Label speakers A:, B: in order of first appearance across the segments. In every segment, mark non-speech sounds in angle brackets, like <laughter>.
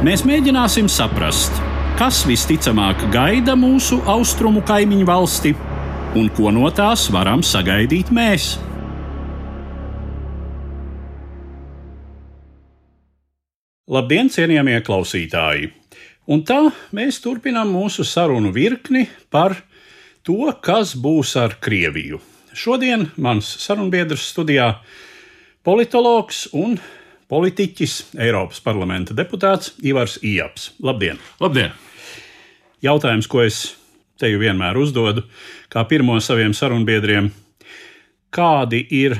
A: Mēs mēģināsim saprast, kas visticamāk gaida mūsu austrumu kaimiņu valsti un ko no tās varam sagaidīt mēs. Labdien, cienījamie klausītāji! Un tā mēs turpinām mūsu sarunu virkni par to, kas būs ar Krieviju. Šodien mans sarunbiedrs studijā - politologs un politiķis, Eiropas parlamenta deputāts Ivars Ijaps. Labdien!
B: Labdien!
A: Jautājums, ko es te jau vienmēr uzdodu, kā pirmo saviem sarunbiedriem, kādi ir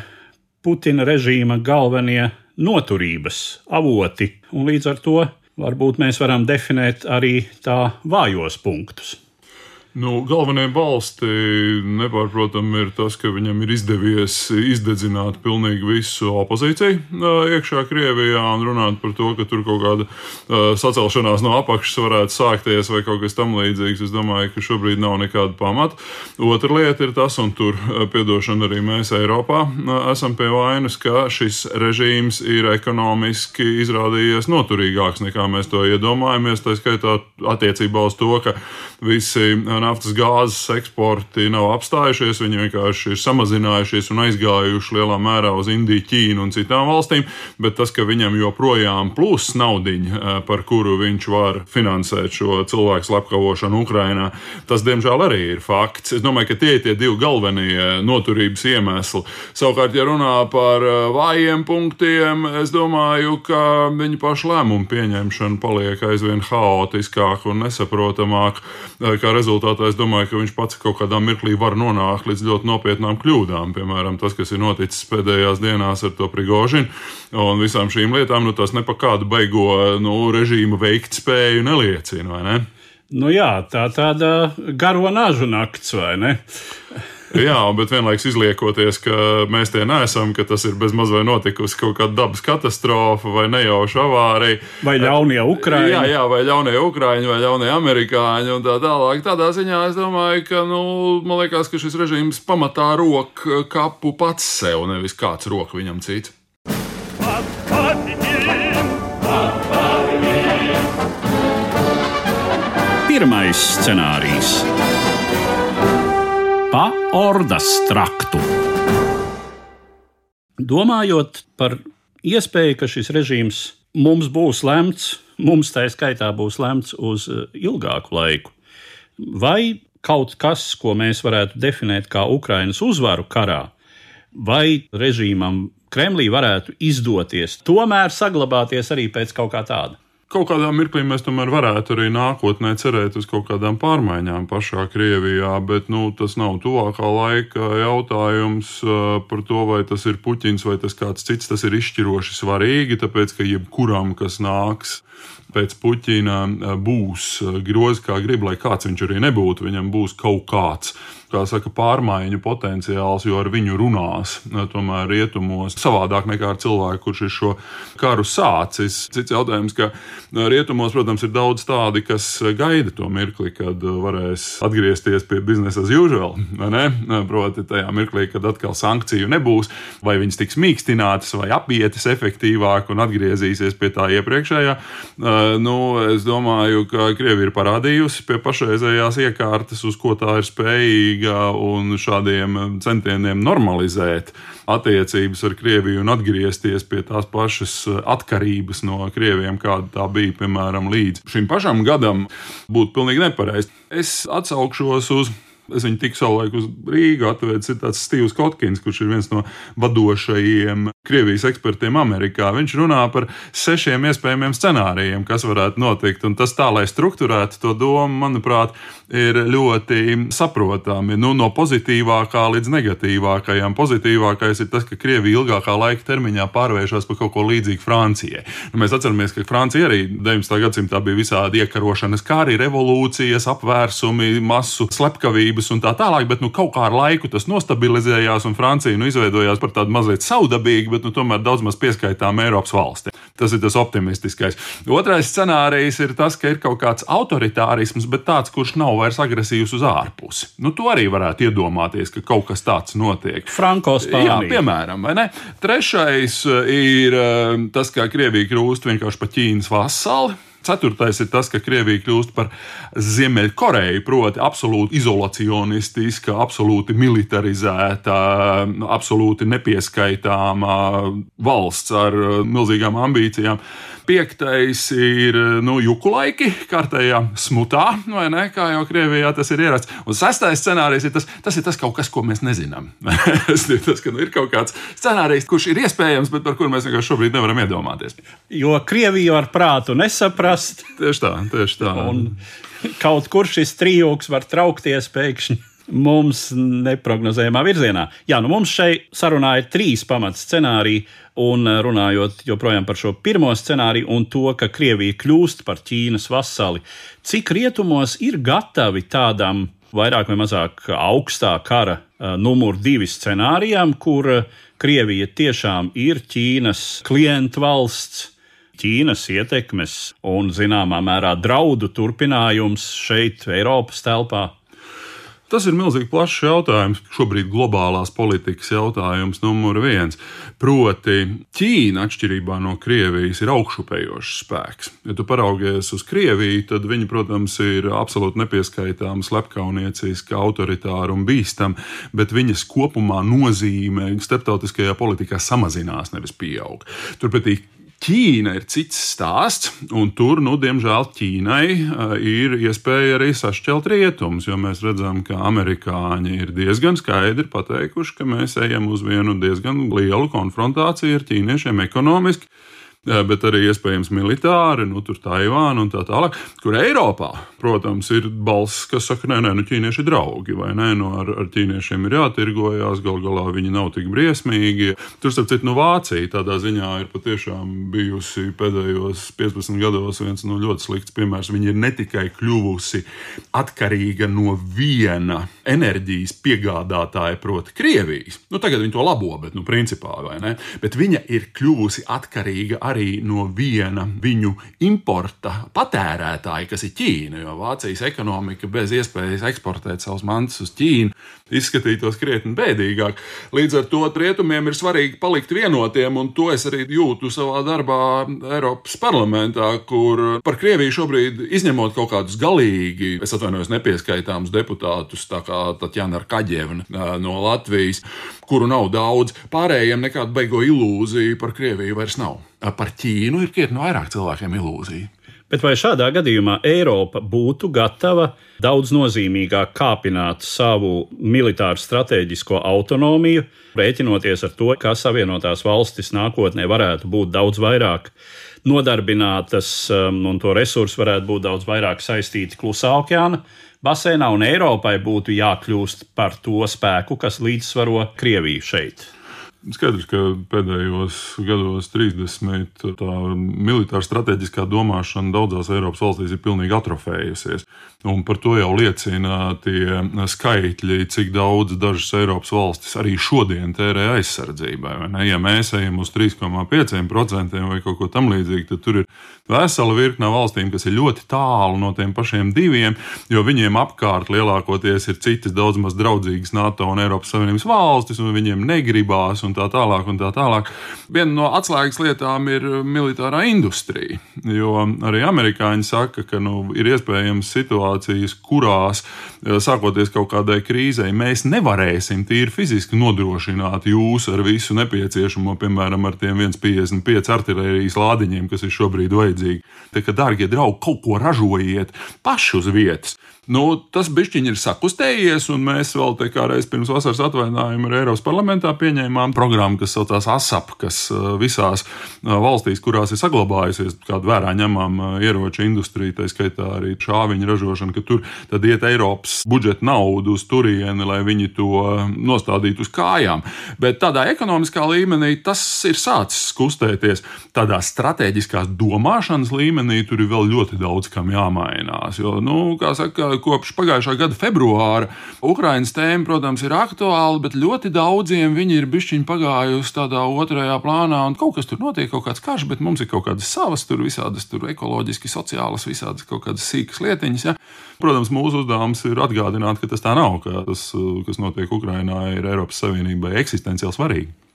A: Putina režīma galvenie noturības avoti, un līdz ar to varbūt mēs varam definēt arī tā vājos punktus.
B: Nu, galvenie balsti nepārprotami ir tas, ka viņam ir izdevies izdedzināt pilnīgi visu opozīciju iekšā Krievijā un runāt par to, ka tur kaut kāda sacelšanās no apakšas varētu sākties vai kaut kas tamlīdzīgs. Es domāju, ka šobrīd nav nekāda pamata. Otra lieta ir tas, un tur, piedošana, arī mēs Eiropā esam pie vainas, ka šis režīms ir ekonomiski izrādījies noturīgāks nekā mēs to iedomājamies. Tā skaitā attiecībā uz to, ka visi naftas gāzes eksporti nav apstājušies, viņi vienkārši ir samazinājušies un aizgājuši lielā mērā uz Indiju, Ķīnu un citām valstīm. Bet tas, ka viņam joprojām plūs naudiņa, eh, par kuru viņš var finansēt šo cilvēku slepkavošanu Ukrajinā, tas diemžēl arī ir fakts. Es domāju, ka tie ir tie divi galvenie noturības iemesli. Savukārt, ja runā par eh, vājiem punktiem, es domāju, ka viņa paša lēmumu pieņemšana paliek aizvien haotiskāka un nesaprotamāka, eh, kā rezultātā es domāju, ka viņš pats kaut kādā mirklī var nonākt līdz ļoti nopietnām kļūdām. Piemēram, tas, kas ir noticis pēdējās dienās ar to Prigožinu un visām šīm lietām, nu, tas ne pa kādu beigo nu, režīma veiktspēju neliecina. Ne?
A: Nu jā, tā tāda garo nažu nakts, vai ne?
B: Jā, bet vienlaikus izliekoties, ka mēs tie neesam, ka tas ir bezmaz vai notikusi kaut kāda dabas katastrofa vai nejauša avārija.
A: Vai ļaunie ukrāņi.
B: Jā, jā, vai ļaunie ukrāņi vai ļaunie amerikāņi un tā tālāk. Tādā ziņā es domāju, ka, nu, man liekas, ka šis režīms pamatā rok kapu pats sev, nevis kāds rok viņam cits.
A: Pirmais scenārijs pa ordas traktu. Domājot par iespēju, ka šis režīms mums būs lemts, mums tā skaitā būs lemts uz eh, ilgāku laiku, vai kaut kas, ko mēs varētu definēt kā Ukraiņas uzvaru karā, vai režīmam Kremlī varētu izdoties tomēr saglabāties arī pēc kaut kā tāda
B: kaut kādā mirklī mēs tomēr varētu arī nākotnē cerēt uz kaut kādām pārmaiņām pašā Krievijā, bet nu, tas nav tuvākā laika jautājums par to, vai tas ir Puķins vai tas kāds cits. Tas ir izšķiroši svarīgi, tāpēc ka jebkuram, kas nāks pēc Puķina, būs grozi kā grib, lai kāds viņš arī nebūtu, viņam būs kaut kāds kā saka, pārmaiņu potenciāls, jo ar viņu runās tomēr rietumos savādāk nekā ar cilvēku, kurš ir šo karu sācis. Cits jautājums, ka rietumos, protams, ir daudz tādi, kas gaida to mirkli, kad varēs atgriezties pie biznesa as usual. Proti, tajā mirklī, kad atkal sankciju nebūs, vai viņas tiks mīkstinātas vai apietas efektīvāk un atgriezīsies pie tā iepriekšējā. Nu, es domāju, ka Krievija ir parādījusi pie pašreizējās iekārtas, uz ko tā ir spējīga un šādiem centieniem normalizēt attiecības ar Krieviju un atgriezties pie tās pašas atkarības no Krieviem, kāda tā bija piemēram līdz šim pašam gadam, būtu pilnīgi nepareizi. Es atsaukšos uz Es viņu tik savulaik uz Rīgu atvedis, ir tāds Steve's Kotkins, kurš ir viens no vadošajiem Krievijas ekspertiem Amerikā. Viņš runā par sešiem iespējamiem scenārijiem, kas varētu notikt. Un tas tā, lai strukturētu to domu, manuprāt, ir ļoti saprotami. Nu, no pozitīvākā līdz negatīvākajam. Pozitīvākais ir tas, ka Krievija ilgākā laika termiņā pārvēršas par kaut ko līdzīgu Francijai. Nu, mēs atceramies, ka Francija arī 19. gadsimtā bija visādi iekarošanas, kā arī revolūcijas, apvērsumi, masu slepkavības un tā tālāk, bet nu, kaut kā ar laiku tas nostabilizējās un Francija nu, izveidojās par tādu mazliet saudabīgu, bet nu, tomēr daudz maz pieskaitām Eiropas valsti. Tas ir tas optimistiskais. Otrais scenārijs ir tas, ka ir kaut kāds autoritārisms, bet tāds, kurš nav vairs agresīvs uz ārpusi. Nu, to arī varētu iedomāties, ka kaut kas tāds notiek.
A: Frankos Spānija.
B: Jā, piemēram, vai ne? Trešais eh, ir eh, tas, kā Krievija kļūst vienkārši par Ķīnas vasali. Ceturtais ir tas, ka Krievija kļūst par Ziemeļkoreju, proti, absolūti izolacionistiska, absolūti militarizēta, absolūti nepieskaitāma valsts ar milzīgām ambīcijām. Piektais ir nu, juku laiki, kārtējā smutā, vai ne? Kā jau Krievijā tas ir ierasts. Un sestais scenārijs ir tas, tas ir tas kaut kas, ko mēs nezinām. <laughs> tas ir tas, ka nu, ir kaut kāds scenārijs, kurš ir iespējams, bet par kuru mēs vienkārši šobrīd nevaram iedomāties.
A: Jo Krieviju ar prātu nesaprast.
B: Tieši tā, tieši tā.
A: Un kaut kur šis trijūks var traukties pēkšņi mums neparedzējumā virzienā. Jā, nu mums šai sarunā ir trīs pamats scenāriji, un eh, runājot joprojām par šo pirmo scenāriju un to, ka Krievija kļūst par Ķīnas vasali, cik rietumos ir gatavi tādam vairāk vai mazāk augstā kara uh, numur divi scenārijam, kur uh, Krievija tiešām ir Ķīnas klientu valsts. Ķīnas ietekmes un, zināmā mērā, draudu turpinājums šeit, Eiropas telpā.
B: Tas ir milzīgi plašs jautājums. Šobrīd globālās politikas jautājums numur viens. Proti, Ķīna, atšķirībā no Krievijas, ir augšupējošs spēks. Ja tu paraugies uz Krieviju, tad viņi, protams, ir absolūti nepieskaitāmi, slepkaunieciski, autoritāri un bīstami, bet viņas kopumā nozīme starptautiskajā politikā samazinās, nevis pieaug. Turpretī Ķīna ir cits stāsts, un tur, nu, diemžēl, Ķīnai uh, ir iespēja arī sašķelt rietumus, jo mēs redzam, ka amerikāņi ir diezgan skaidri pateikuši, ka mēs ejam uz vienu diezgan lielu konfrontāciju ar ķīniešiem ekonomiski bet arī iespējams militāri, nu, tur Taivāna un tā tālāk. Kur Eiropā, protams, ir balss, kas saka, nē, nē, nu, ķīnieši ir draugi, vai nē, nu, ar, ar ķīniešiem ir jātirgojās, gal galā viņi nav tik briesmīgi. Tur, starp citu, nu, Vācija tādā ziņā ir patiešām bijusi pēdējos 15 gados viens no ļoti slikts piemērs. Viņa ir ne tikai kļuvusi atkarīga no viena enerģijas piegādātāja, proti, Krievijas. Nu, tagad viņi to labo, bet, nu, principā, vai ne? Bet viņa ir kļuvusi atkarīga arī no viena viņu importa patērētāja, kas ir Ķīna. Jo Vācijas ekonomika bez iespējas eksportēt savus mantus uz Ķīnu izskatītos krietni bēdīgāk. Līdz ar to rietumiem ir svarīgi palikt vienotiem, un to es arī jūtu savā darbā Eiropas parlamentā, kur par Krieviju šobrīd izņemot kaut kādus galīgi, es atvainojos, nepieskaitāmus deputātus, tā kā Tatjana Kaģevna no Latvijas, kuru nav daudz, pārējiem nekādu beigo ilūziju par Krieviju vairs nav. Par Ķīnu ir krietni vairāk cilvēkiem ilūzija.
A: Bet vai šādā gadījumā Eiropa būtu gatava daudz nozīmīgāk kāpināt savu militāru strateģisko autonomiju, rēķinoties ar to, ka Savienotās valstis nākotnē varētu būt daudz vairāk nodarbinātas um, un to resursi varētu būt daudz vairāk saistīti klusā okeāna basēnā, un Eiropai būtu jākļūst par to spēku, kas līdzsvaro Krieviju šeit?
B: Skaidrs, ka pēdējos gados 30 tā militāra strateģiskā domāšana daudzās Eiropas valstīs ir pilnīgi atrofējusies. Un par to jau liecina tie skaitļi, cik daudz dažas Eiropas valstis arī šodien tērē aizsardzībai. Ja mēs ejam uz 3,5% vai kaut ko tamlīdzīgu, tad tur ir vesela virkne valstīm, kas ir ļoti tālu no tiem pašiem diviem, jo viņiem apkārt lielākoties ir citas daudz maz draudzīgas NATO un Eiropas Savienības valstis, un viņiem negribās un tā tālāk. Un tā tālāk. Viena no atslēgas lietām ir militārā industrija, jo arī amerikāņi saka, ka nu, ir iespējams situācijas, kurās eh, sākoties kaut kādai krīzei, mēs nevarēsim tīri fiziski nodrošināt jūs ar visu nepieciešamo, piemēram, ar tiem 1,55 artērijas lādiņiem, kas ir šobrīd vajadzīgi. Tā kā, dārgie draugi, kaut ko ražojiet paši uz vietas. Nu, tas bišķiņi ir sakustējies, un mēs vēl te kā reiz pirms vasaras atvaļinājuma ar Eiropas parlamentā pieņēmām programmu, kas saucās ASAP, kas uh, visās uh, valstīs, kurās ir saglabājusies kāda vērā ņemama uh, ieroču industrija, tā skaitā arī šāviņu ražošana, ka tur tad iet Eiropas budžeta naudu uz turieni, lai viņi to nostādītu uz kājām. Bet tādā ekonomiskā līmenī tas ir sācis kustēties. Tādā strateģiskās domāšanas līmenī tur ir vēl ļoti daudz kam jāmainās. Jo, nu, kā saka, kopš pagājušā gada februāra Ukraiņas tēma, protams, ir aktuāla, bet ļoti daudziem viņi ir bišķiņi pagājusi tādā otrajā plānā, un kaut kas tur notiek, kaut kāds karš, bet mums ir kaut kādas savas, tur visādas tur ekoloģiski, sociālas, visādas kaut kādas sīkas lietiņas. Ja? Protams, mūsu uzdevums ir atgādināt, ka tas tā nav, ka tas, kas notiek Ukrainā, ir Eiropas Savienībai eksistenciāli svarīgi.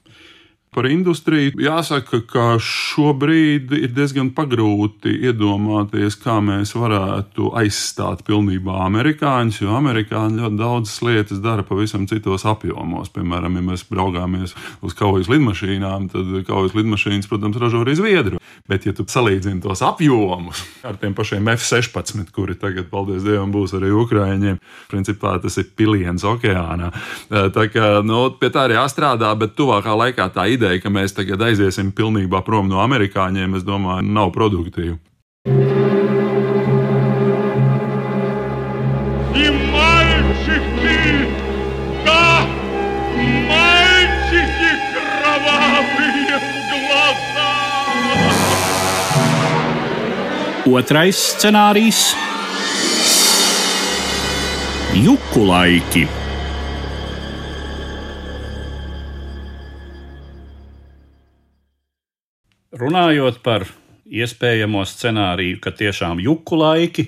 B: Par industriju jāsaka, ka šobrīd ir diezgan pagrūti iedomāties, kā mēs varētu aizstāt pilnībā amerikāņus, jo amerikāņi ļoti daudzas lietas dara pavisam citos apjomos. Piemēram, ja mēs braukāmies uz kaujas lidmašīnām, tad kaujas lidmašīnas, protams, ražo arī Zviedru. Bet, ja tu salīdzini tos apjomus ar tiem pašiem F-16, kuri tagad, paldies Dievam, būs arī Ukrāņiem, principā tas ir piliens okeānā. Tā kā nu, pie tā arī jāstrādā, bet tuvākā laikā tā ideja ideja, ka mēs tagad aiziesim pilnībā prom no amerikāņiem, es domāju, nav produktīva.
A: Otrais scenārijs - juku laiki. Runājot par iespējamo scenāriju, ka tiešām juku laiki,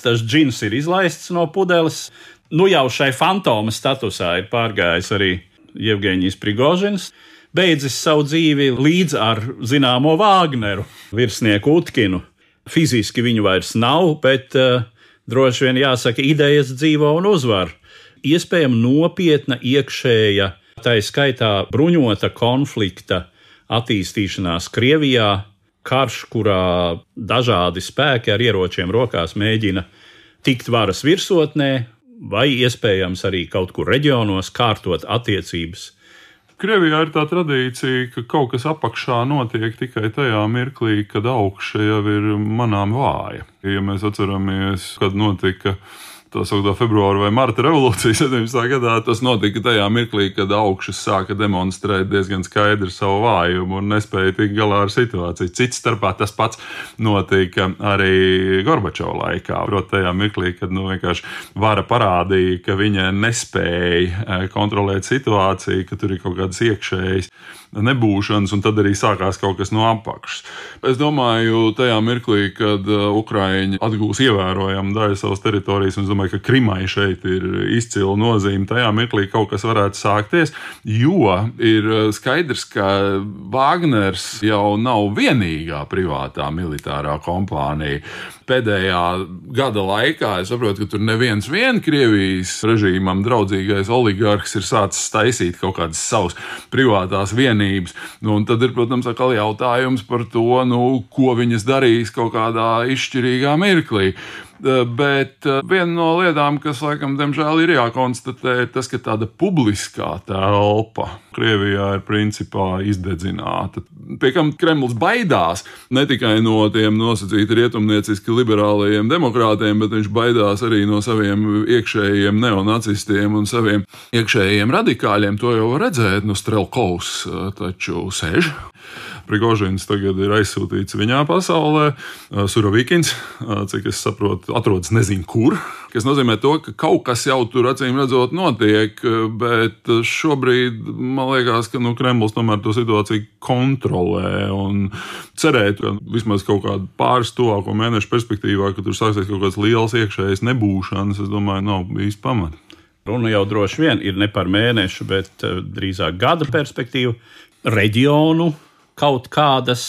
A: tas džins ir izlaists no pudeles. Nu jau šai fantoma statusā ir pārgājis arī Jevģīnijas Prigožins, beidzis savu dzīvi līdz ar zināmo Vāgneru, virsnieku Utkinu. Fiziski viņu vairs nav, bet uh, droši vien jāsaka, idejas dzīvo un uzvar. Iespējams, nopietna iekšēja, tā skaitā bruņota konflikta attīstīšanās Krievijā, karš, kurā dažādi spēki ar ieročiem rokās mēģina tikt varas virsotnē, vai iespējams arī kaut kur reģionos kārtot attiecības.
B: Krievijā ir tā tradīcija, ka kaut kas apakšā notiek tikai tajā mirklī, kad augšā jau ir manām vāja. Ja mēs atceramies, kad notika tā sauktā februāra vai marta revolūcija <laughs> 17. gadā, tas notika tajā mirklī, kad augšas sāka demonstrēt diezgan skaidri savu vājumu un nespēja tikt galā ar situāciju. Cits starpā tas pats notika arī Gorbačova laikā. Proti, tajā mirklī, kad nu, vara parādīja, ka viņa nespēja eh, kontrolēt situāciju, ka tur ir kaut kādas iekšējas nebūšanas, un tad arī sākās kaut kas no apakšas. Es domāju, tajā mirklī, kad uh, Ukraiņi atgūs ievērojamu daļu savas teritorijas, un es domāju, ka Krimai šeit ir izcila nozīme, tajā mirklī kaut kas varētu sākties, jo ir uh, skaidrs, ka Wagners jau nav vienīgā privātā militārā kompānija pēdējā gada laikā es saprotu, ka tur neviens vien Krievijas režīmam draudzīgais oligarhs ir sācis taisīt kaut kādas savas privātās vienības. Nu, tad ir, protams, atkal jautājums par to, nu, ko viņas darīs kaut kādā izšķirīgā mirklī. Eh, bet eh, viena no lietām, kas laikam, diemžēl, ir jākonstatē, ir tas, ka tāda publiskā telpa Krievijā ir principā izdedzināta. Pie kam Kremlis baidās ne tikai no tiem nosacīti rietumnieciski liberālajiem demokrātiem, bet viņš baidās arī no saviem iekšējiem neonacistiem un saviem iekšējiem radikāļiem. To jau var redzēt, nu, Strelkovs eh, taču sēž Prigožins tagad ir aizsūtīts viņā pasaulē. Suravīkins, cik es saprotu, atrodas nezinu kur. Tas nozīmē, to, ka kaut kas jau tur acīm redzot notiek, bet šobrīd man liekas, ka nu, Kremlis tomēr to situāciju kontrolē cerēt, ka vismaz kaut kādu pāris tuvāko mēnešu perspektīvā, ka tur sāksies kaut kāds liels iekšējs nebūšanas, es domāju, nav bijis pamata.
A: Runa jau droši vien ir ne par mēnešu, bet drīzāk gada perspektīvu, reģionu kaut kādas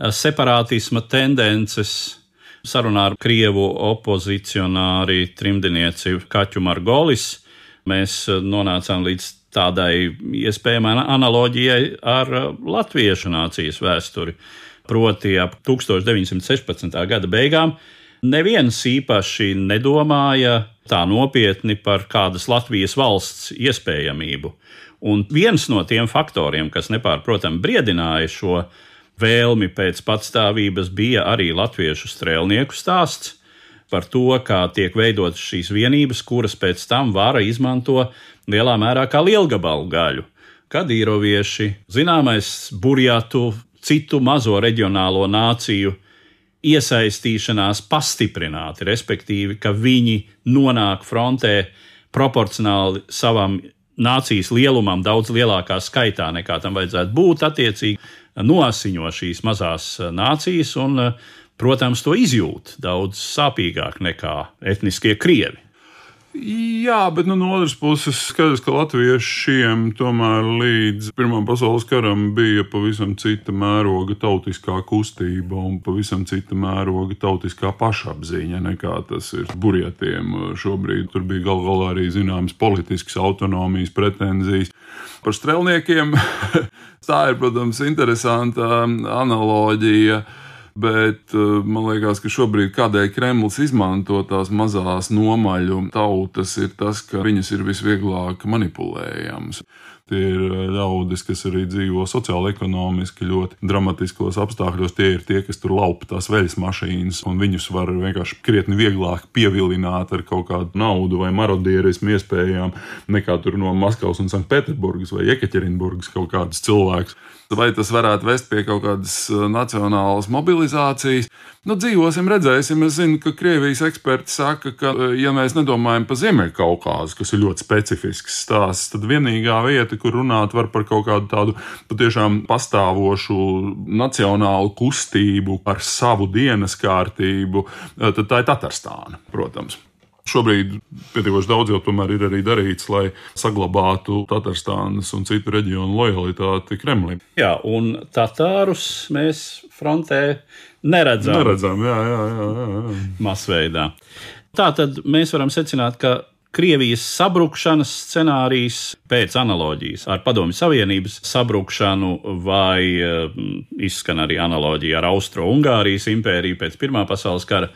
A: eh, separātisma tendences. Sarunā ar krievu opozicionāri trimdnieci Kaķu Margolis mēs eh, nonācām līdz tādai iespējamai analoģijai ar eh, latviešu nācijas vēsturi. Proti, ap 1916. gada beigām Neviens īpaši nedomāja tā nopietni par kādas Latvijas valsts iespējamību. Un viens no tiem faktoriem, kas nepārprotami briedināja šo vēlmi pēc patstāvības, bija arī latviešu strēlnieku stāsts par to, kā tiek veidotas šīs vienības, kuras pēc tam vara izmanto lielā mērā kā lielgabalu gaļu. Kadīrovieši, zināmais burjātu, citu mazo reģionālo nāciju iesaistīšanās pastiprināti, respektīvi, ka viņi nonāk frontē proporcionāli savam nācijas lielumam daudz lielākā skaitā nekā tam vajadzētu būt, attiecīgi noasiņo šīs mazās nācijas un, protams, to izjūt daudz sāpīgāk nekā etniskie krievi.
B: Jā, bet nu, no otras puses skaidrs, ka latviešiem tomēr līdz Pirmām pasaules karam bija pavisam cita mēroga tautiskā kustība un pavisam cita mēroga tautiskā pašapziņa nekā tas ir burjatiem šobrīd. Tur bija gal galā arī zināmas politiskas autonomijas pretenzijas. Par strēlniekiem <laughs> tā ir, protams, interesanta analoģija. Bet eh, man liekas, ka šobrīd kādēļ Kremlis izmanto tās mazās nomaļu tautas, ir tas, ka viņas ir visvieglāk manipulējamas. Tie ir eh, ļaudis, kas arī dzīvo sociāli, ekonomiski ļoti dramatiskos apstākļos. Tie ir tie, kas tur laupa tās veļas mašīnas, un viņus var vienkārši krietni vieglāk pievilināt ar kaut kādu naudu vai marodierismu iespējām, nekā tur no Maskavas un Sanktpēterburgas vai Jekaterinburgas kaut kādus cilvēkus vai tas varētu vest pie kaut kādas uh, nacionālas mobilizācijas. Nu, dzīvosim, redzēsim. Es zinu, ka Krievijas eksperti saka, ka, uh, ja mēs nedomājam par Ziemeļkaukāzu, kas ir ļoti specifisks stāsts, tad vienīgā vieta, kur runāt var par kaut kādu tādu patiešām pastāvošu nacionālu kustību ar savu dienas kārtību, uh, tad tā ir Tatārstāna, protams. Šobrīd pietiekoši daudz jau tomēr ir arī darīts, lai saglabātu Tatārstānas un citu reģionu lojalitāti Kremlim.
A: Jā, un Tatārus mēs frontē neredzam.
B: Neredzam, jā, jā, jā. jā, jā.
A: Masveidā. Tā tad mēs varam secināt, ka Krievijas sabrukšanas scenārijs pēc analoģijas ar Padomju Savienības sabrukšanu, vai mm, izskan arī analoģija ar Austro-Ungārijas impēriju pēc Pirmā pasaules kara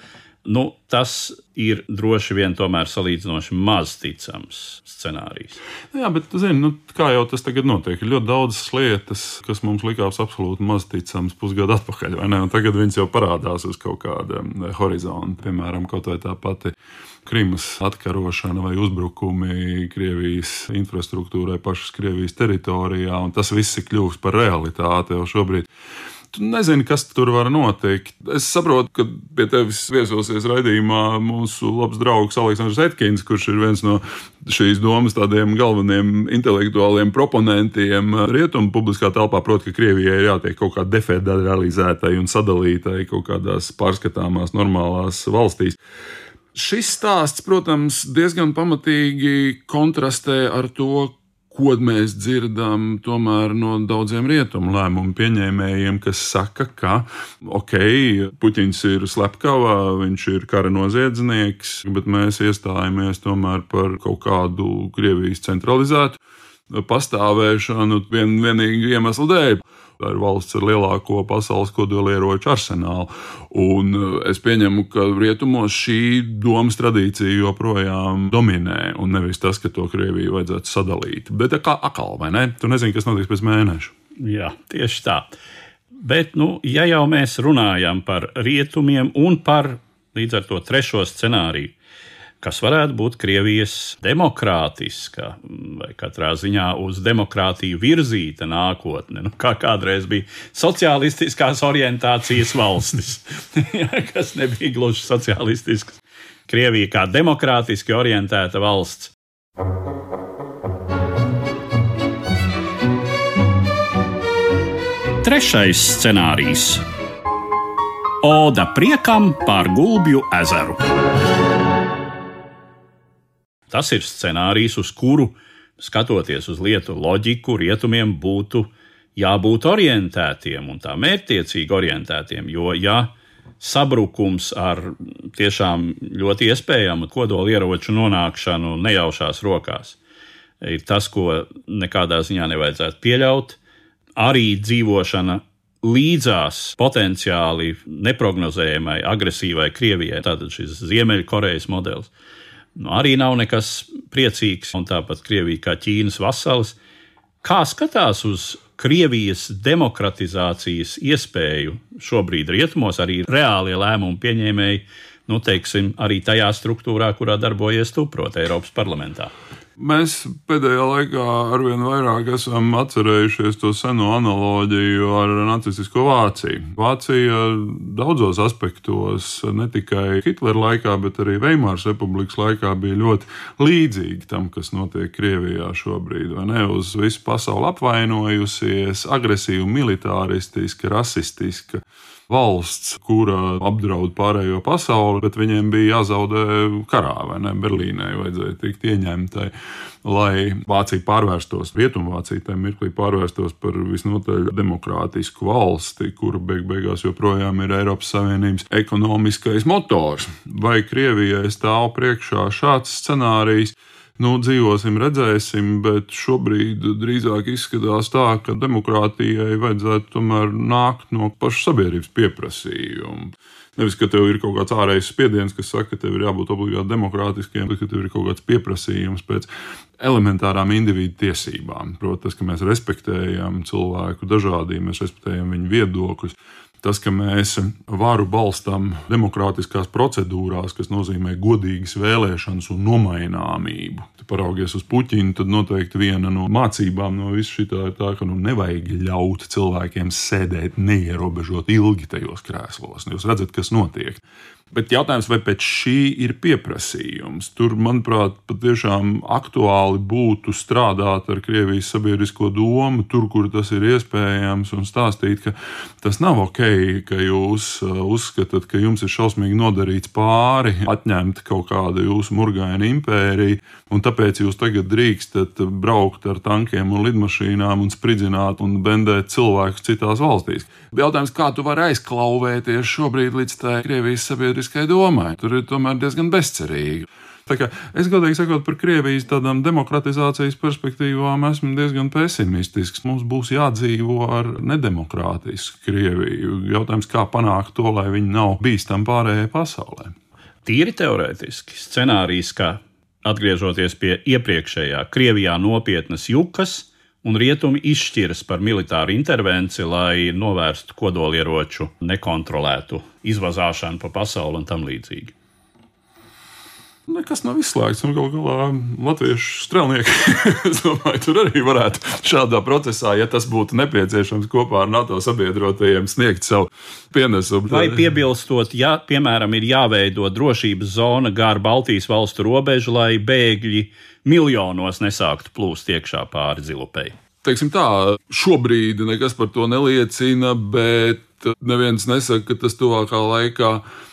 A: nu, tas ir droši vien tomēr salīdzinoši maz ticams scenārijs.
B: Jā, bet zini, nu, kā jau tas tagad notiek, ir ļoti daudzas lietas, kas mums likās absolūti maz ticamas pusgadu atpakaļ, vai ne? Un tagad viņas jau parādās uz kaut kāda horizonta, piemēram, kaut vai tā pati. Krimas atkarošana vai uzbrukumi Krievijas infrastruktūrai, pašas Krievijas teritorijā, un tas viss ir kļuvis par realitāti jau šobrīd. Tu nezini, kas tur var notikt. Es saprotu, ka pie tevis viesosies raidījumā mūsu labs draugs Aleksandrs Etkins, kurš ir viens no šīs domas tādiem galvenajiem intelektuāliem proponentiem rietumu publiskā telpā. Proti, ka Krievijai ir jātiek kaut kā defederalizētai un sadalītai kaut kādās pārskatāmās, normālās valstīs. Šis stāsts, protams, diezgan pamatīgi kontrastē ar to, ko mēs dzirdam no daudziem rietumu lēmumu pieņēmējiem, kas saka, ka ok, Puķins ir slepkavā, viņš ir kara noziedznieks, bet mēs iestājamies tomēr par kaut kādu Krievijas centralizētu pastāvēšanu vien, vienīgi iemeslu dēļ. Tā ir valsts ar lielāko pasaules kodolieroču arsenālu. Un eh, es pieņemu, ka rietumos šī domas tradīcija joprojām dominē, un nevis tas, ka to Krieviju vajadzētu sadalīt. Bet kā akal, vai ne? Tu nezini, kas notiks pēc mēneša.
A: Jā, tieši tā. Bet, nu, ja jau mēs runājam par rietumiem un par līdz ar to trešo scenāriju, kas varētu būt Krievijas demokrātiska vai katrā ziņā uz demokrātiju virzīta nākotne, nu, kā kādreiz bija sociālistiskās orientācijas valstis, <laughs> kas nebija gluži sociālistisks. Krievija kā demokrātiski orientēta valsts. Trešais scenārijs - Oda priekam par Gulbju ezeru. Tas ir scenārijs, uz kuru, skatoties uz lietu loģiku, rietumiem būtu jābūt orientētiem un tā mērķtiecīgi orientētiem. Jo, ja sabrukums ar tiešām ļoti iespējamu kodolieroču nonākšanu nejaušās rokās ir tas, ko nekādā ziņā nevajadzētu pieļaut, arī dzīvošana līdzās potenciāli neparedzējamai, agresīvai Krievijai, tātad šis Ziemeļkorejas modelis, nu, arī nav nekas priecīgs, un tāpat Krievija kā Ķīnas vasalis. Kā skatās uz Krievijas demokratizācijas iespēju šobrīd rietumos, arī reālie lēmumu pieņēmēji, nu, teiksim, arī tajā struktūrā, kurā darbojas tu, proti, Eiropas parlamentā?
B: Mēs pēdējā laikā arvien vairāk esam atcerējušies to seno analoģiju ar nacistisko Vāciju. Vācija daudzos aspektos, ne tikai Hitlera laikā, bet arī Veimāras republikas laikā, bija ļoti līdzīga tam, kas notiek Krievijā šobrīd. Uz visu pasauli apvainojusies, agresīva, militāristiska, rasistiska valsts, kura apdraud pārējo pasauli, bet viņiem bija jāzaudē karā, vai ne? Berlīnai vajadzēja tikt ieņemtai, lai Vācija pārvērstos, Rietumvācija tajā mirklī pārvērstos par visnotaļ demokrātisku valsti, kura beig beigās joprojām ir Eiropas Savienības ekonomiskais motors. Vai Krievijai stāv priekšā šāds scenārijs? Nu, dzīvosim, redzēsim, bet šobrīd drīzāk izskatās tā, ka demokrātijai vajadzētu tomēr nākt no paša sabiedrības pieprasījuma. Nevis, ka tev ir kaut kāds ārējs spiediens, kas saka, ka tev ir jābūt obligāti demokrātiskiem, bet ka tev ir kaut kāds pieprasījums pēc elementārām individu tiesībām. Protams, ka mēs respektējam cilvēku dažādību, mēs respektējam viņu viedokļus. Tas, ka mēs varu balstām demokrātiskās procedūrās, kas nozīmē godīgas vēlēšanas un nomaināmību. Paraugies uz Puķinu, tad noteikti viena no mācībām no visa šī ir tā, ka nu, nevajag ļaut cilvēkiem sēdēt neierobežot ilgi tajos krēslos. Jūs redzat, kas notiek. Bet jautājums, vai pēc šī ir pieprasījums? Tur, manuprāt, patiešām aktuāli būtu strādāt ar Krievijas sabiedrisko domu, tur, kur tas ir iespējams, un stāstīt, ka tas nav ok, ka jūs uh, uzskatāt, ka jums ir šausmīgi nodarīts pāri, atņemt kaut kādu jūsu murgainu impēriju, un tāpēc jūs tagad drīkstat braukt ar tankiem un lidmašīnām un spridzināt un bendēt cilvēkus citās valstīs. Jautājums, kā tu vari aizklauvēties šobrīd līdz tai Krievijas sabiedriskai sabiedriskai domai. Tur ir tomēr diezgan bezcerīgi. Es godīgi sakot, par Krievijas tādām demokratizācijas perspektīvām esmu diezgan pesimistisks. Mums būs jādzīvo ar nedemokrātisku Krieviju. Jautājums, kā panākt to, lai viņi nav bīstami pārējai pasaulē.
A: Tīri teorētiski scenārijs, ka atgriežoties pie iepriekšējā Krievijā nopietnas jukas, un rietumi izšķiras par militāru intervenciju, lai novērstu kodolieroču nekontrolētu izvazāšanu pa pasauli un tam līdzīgi.
B: Nekas nav izslēgts. Un galu galā latviešu strēlnieki, <laughs> es domāju, tur arī varētu šādā procesā, ja tas būtu nepieciešams kopā ar NATO sabiedrotajiem, sniegt savu pienesumu.
A: Vai piebilstot, ja, piemēram, ir jāveido drošības zona gar Baltijas valstu robežu, lai bēgļi miljonos nesāktu plūst iekšā pāri zilupei.
B: Teiksim tā, šobrīd nekas par to neliecina, bet neviens nesaka, ka tas tuvākā laikā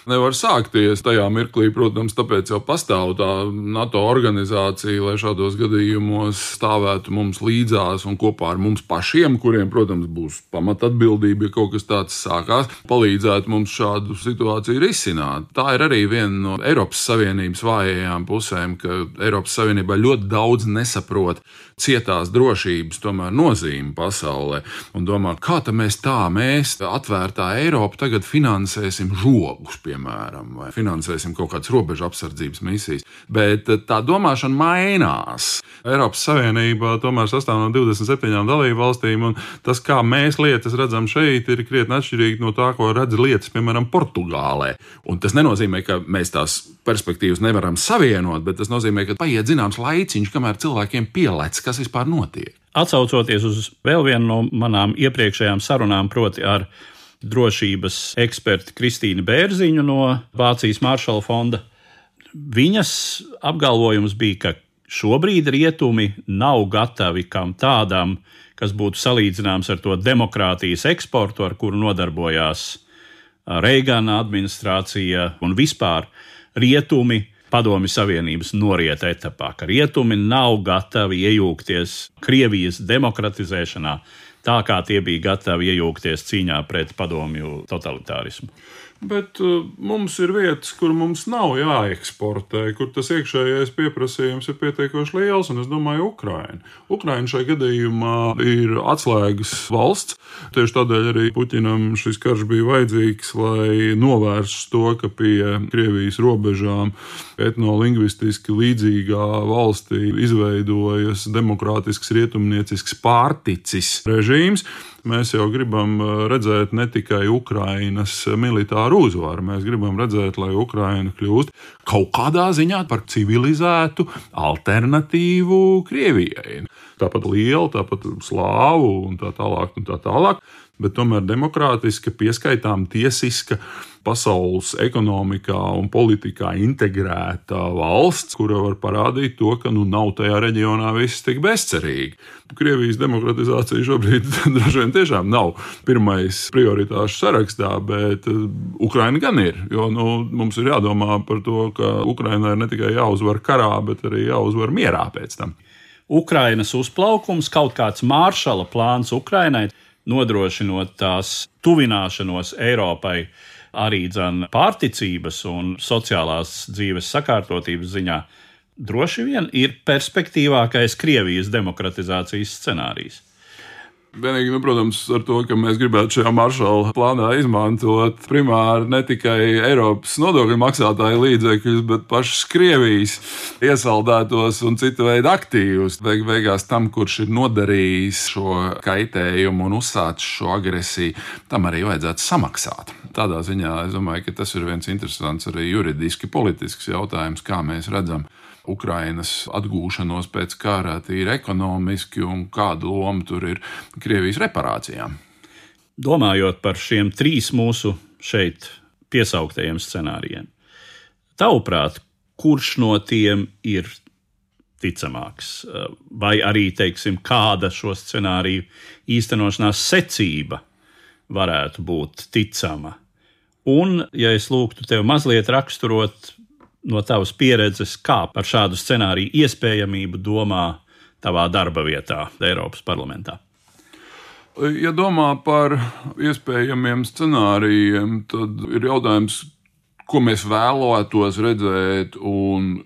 B: nevar sākties. Tajā mirklī, protams, tāpēc jau pastāv tā NATO organizācija, lai šādos gadījumos stāvētu mums līdzās un kopā ar mums pašiem, kuriem, protams, būs pamatatbildība, ja kaut kas tāds sākās, palīdzētu mums šādu situāciju risināt. Tā ir arī viena no Eiropas Savienības vājajām pusēm, ka Eiropas Savienībā ļoti daudz nesaprot cietās drošības tomēr nozīmi pasaulē un domā, kā mēs tā, mēs atvērtā Eiropa tagad finansēsim žogus, piemēram vai finansēsim kaut kādas robežu apsardzības misijas. Bet eh, tā domāšana mainās. Eiropas Savienība tomēr sastāv no 27 dalību valstīm, un tas, kā mēs lietas redzam šeit, ir krietni atšķirīgi no tā, ko redz lietas, piemēram, Portugālē. Un tas nenozīmē, ka mēs tās perspektīvas nevaram savienot, bet tas nozīmē, ka paiet zināms laiciņš, kamēr cilvēkiem pielec, kas vispār notiek.
A: Atcaucoties uz vēl vienu no manām iepriekšējām sarunām, proti, ar drošības eksperti Kristīnu Bērziņu no Vācijas Maršala fonda. Viņas apgalvojums bija, ka šobrīd rietumi nav gatavi kam tādam, kas būtu salīdzināms ar to demokrātijas eksportu, ar kuru nodarbojās Reigana administrācija un vispār rietumi Padomju Savienības norieta etapā, ka rietumi nav gatavi iejaukties Krievijas demokratizēšanā, tā kā tie bija gatavi iejaukties cīņā pret padomju totalitārismu.
B: Bet uh, mums ir vietas, kur mums nav jāeksportē, kur tas iekšējais pieprasījums ir pietiekoši liels, un es domāju, Ukraina. Ukraina šai gadījumā ir atslēgas valsts. Tieši tādēļ arī Puķinam šis karš bija vajadzīgs, lai novērstu to, ka pie Krievijas robežām etnolingvistiski līdzīgā valstī izveidojas demokrātisks rietumniecisks pārticis režīms mēs jau gribam uh, redzēt ne tikai Ukrainas militāru uzvaru, mēs gribam redzēt, lai Ukraina kļūst kaut kādā ziņā par civilizētu alternatīvu Krievijai. Tāpat liela, tāpat slāvu un tā tālāk. Un tā tālāk bet tomēr demokrātiska, pieskaitām tiesiska, pasaules ekonomikā un politikā integrēta valsts, kura var parādīt to, ka nu, nav tajā reģionā viss tik bezcerīgi. Krievijas demokratizācija šobrīd <laughs> droši vien tiešām nav pirmais prioritāšu sarakstā, bet uh, Ukraina gan ir. Jo nu, mums ir jādomā par to, ka Ukrainai ir ne tikai jāuzvar karā, bet arī jāuzvar mierā pēc tam.
A: Ukrainas uzplaukums, kaut kāds māršala plāns Ukrainai nodrošinot tās tuvināšanos Eiropai arī dzen, pārticības un sociālās dzīves sakārtotības ziņā, droši vien ir perspektīvākais Krievijas demokratizācijas scenārijs.
B: Vienīgi, nu, protams, ar to, ka mēs gribētu šajā maršala plānā izmantot primāri ne tikai Eiropas nodokļu maksātāju līdzekļus, bet pašas Krievijas iesaldētos un citu veidu aktīvus. Beig beigās tam, kurš ir nodarījis šo kaitējumu un uzsācis šo agresiju, tam arī vajadzētu samaksāt. Tādā ziņā es domāju, ka tas ir viens interesants arī juridiski politisks jautājums, kā mēs redzam Ukrainas atgūšanos pēc kara tīri ekonomiski un kāda loma tur ir Krievijas reparācijām.
A: Domājot par šiem trīs mūsu šeit piesauktajiem scenārijiem, tavuprāt, kurš no tiem ir ticamāks, vai arī, teiksim, kāda šo scenāriju īstenošanās secība varētu būt ticama? Un, ja es lūgtu tev mazliet raksturot no tavas pieredzes, kā par šādu scenāriju iespējamību domā tavā darba vietā Eiropas parlamentā?
B: Ja domā par iespējamiem scenārijiem, tad ir jautājums, ko mēs vēlētos redzēt un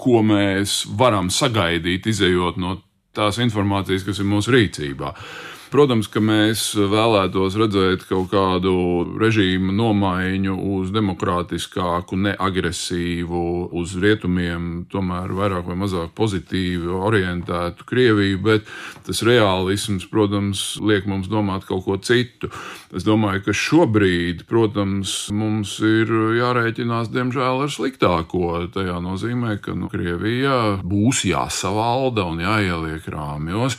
B: ko mēs varam sagaidīt, izējot no tās informācijas, kas ir mūsu rīcībā. Uh, Protams, ka mēs vēlētos redzēt kaut kādu režīmu nomaiņu uz demokrātiskāku, neagresīvu, uz rietumiem, tomēr vairāk vai mazāk pozitīvi orientētu Krieviju, bet tas realisms, protams, liek mums domāt kaut ko citu. Es domāju, ka šobrīd, protams, mums ir jārēķinās, diemžēl, ar sliktāko. Tajā nozīmē, ka nu, Krievijā būs jāsavalda un jāieliek rāmjos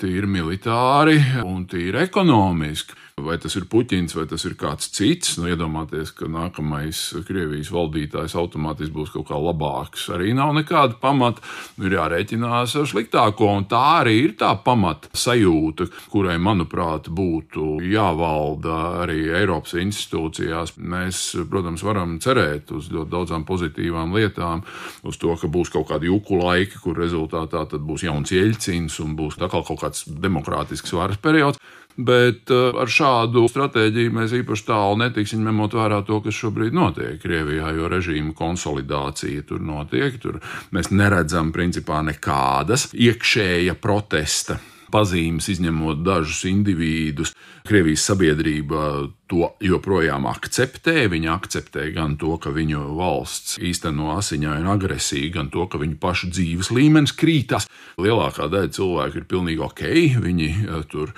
B: tīri militāri un tīri ekonomiski. Vai tas ir Puķins, vai tas ir kāds cits, nu, iedomāties, ka nākamais Krievijas valdītājs automātiski būs kaut kā labāks. Arī nav nekāda pamata. Nu, ir jārēķinās ar sliktāko, un tā arī ir tā pamata sajūta, kurai, manuprāt, būtu jāvalda arī Eiropas institūcijās. Mēs, protams, varam cerēt uz ļoti daudzām pozitīvām lietām, uz to, ka būs kaut kādi juku laiki, kur rezultātā būs jauns ieļcins un būs atkal kaut kāds demokrātisks varas periods. Bet uh, ar šādu stratēģiju mēs īpaši tālu netiksim, ņemot vērā to, kas šobrīd notiek Krievijā, jo režīma konsolidācija tur notiek. Tur mēs neredzam principā nekādas iekšēja protesta pazīmes, izņemot dažus individus. Krievijas sabiedrība to joprojām akceptē. Viņi akceptē gan to, ka viņu valsts īsteno asiņainu agresiju, gan to, ka viņu pašu dzīves līmenis krītas. Lielākā daļa cilvēku ir pilnīgi ok. Viņi eh, tur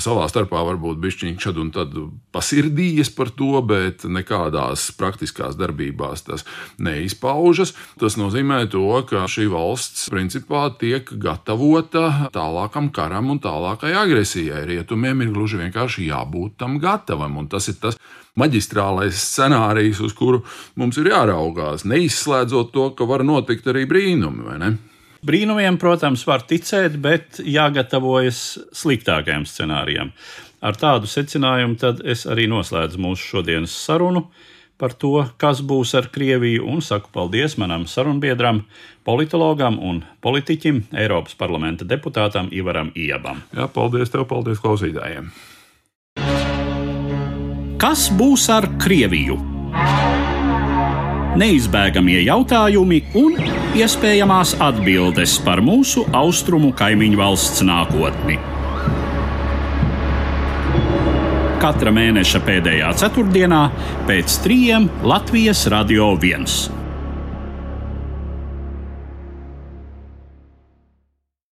B: savā starpā varbūt bišķiņķi šad un tad pasirdījies par to, bet nekādās praktiskās darbībās tas neizpaužas. Tas nozīmē to, ka šī valsts principā tiek gatavota tālākam karam un tālākai agresijai. Rietumiem ir gluži vienkārši jābūt tam gatavam. Un tas ir tas maģistrālais scenārijs, uz kuru mums ir jāraugās, neizslēdzot to, ka var notikt arī brīnumi.
A: Brīnumiem, protams, var ticēt, bet jāgatavojas sliktākajam scenārijam. Ar tādu secinājumu tad es arī noslēdzu mūsu šodienas sarunu par to, kas būs ar Krieviju, un saku paldies manam sarunbiedram, politologam un politiķim, Eiropas parlamenta deputātam Ivaram Iebam.
B: Jā, paldies tev, paldies klausītājiem!
A: Kas būs ar Krieviju? Neizbēgamie jautājumi un iespējamās atbildes par mūsu austrumu kaimiņu valsts nākotni. Katra mēneša pēdējā ceturtdienā pēc trījiem Latvijas Radio 1.